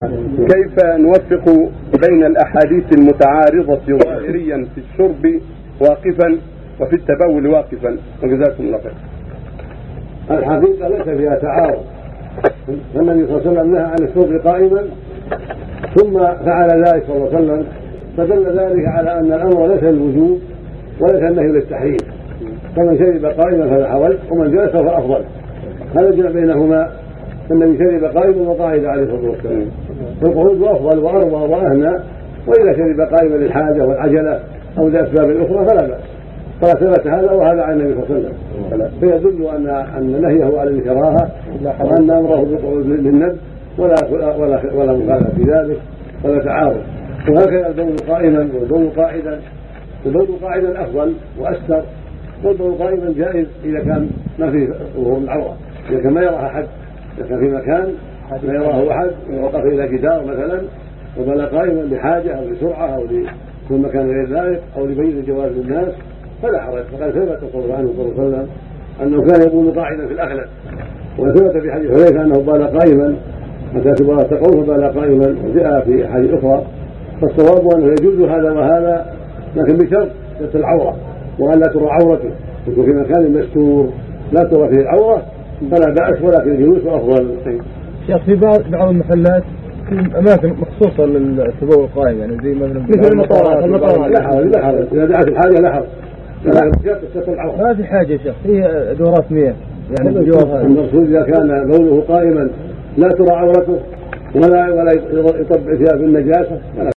كيف نوفق بين الأحاديث المتعارضة ظاهريا في الشرب واقفا وفي التبول واقفا؟ وجزاكم الله خير. الحقيقة ليس فيها تعارض. فالنبي صلى الله عليه وسلم نهى عن الشرب قائما ثم فعل ذلك صلى الله عليه وسلم. فدل ذلك على أن الأمر ليس للوجوب وليس النهي للتحريم. فمن شرب قائما فلا حرج ومن جلس فهو افضل هذا الجمع بينهما النبي شرب قائما وقاعدا عليه الصلاة والسلام. فالقعود افضل وارضى وأهنى. وإذا شرب قائما للحاجة والعجلة أو لاسباب أخرى فلا بأس. فثبت هذا وهذا عن النبي صلى الله عليه وسلم. فيدل أن أن نهيه على الكراهة وأن أمره بالقعود للند ولا ولا ولا مخالفة في ذلك. ولا تعارض. وهكذا البول قائما والبول قاعدا. البول قاعدا أفضل وأستر. والبول قائما جائز إذا كان ما فيه ظهور العوره إذا كان ما يرى أحد. كان في مكان لا يراه أحد وقف إلى جدار مثلا وبنى قائما لحاجة أو لسرعة أو لكل مكان غير ذلك أو لبين الجواز للناس فلا حرج. فقد ثبت صلى الله عليه وسلم أنه كان يقول قاعدا في الاغلب وثبت في حديث حذيفة أنه بال قائما متى تبغى تقول فبال قائما وجاء في أحاديث أخرى فالصواب أنه يجوز هذا وهذا لكن بشرط ستر العورة وأن لا ترى عورته في مكان مستور لا ترى فيه العورة فلا بأس ولكن الجلوس أفضل. شيخ في بعض بعض المحلات في أماكن مخصوصة للتبول القائم يعني زي مثلا مثل المطارات المطارات لا حرج لا حرج إذا دعت الحاجة لا حرج ما في حاجة يا شيخ في دورات مياه يعني المقصود بجوار هذا المقصود إذا كان بوله قائما لا ترى عورته ولا ولا يطبع فيها بالنجاسه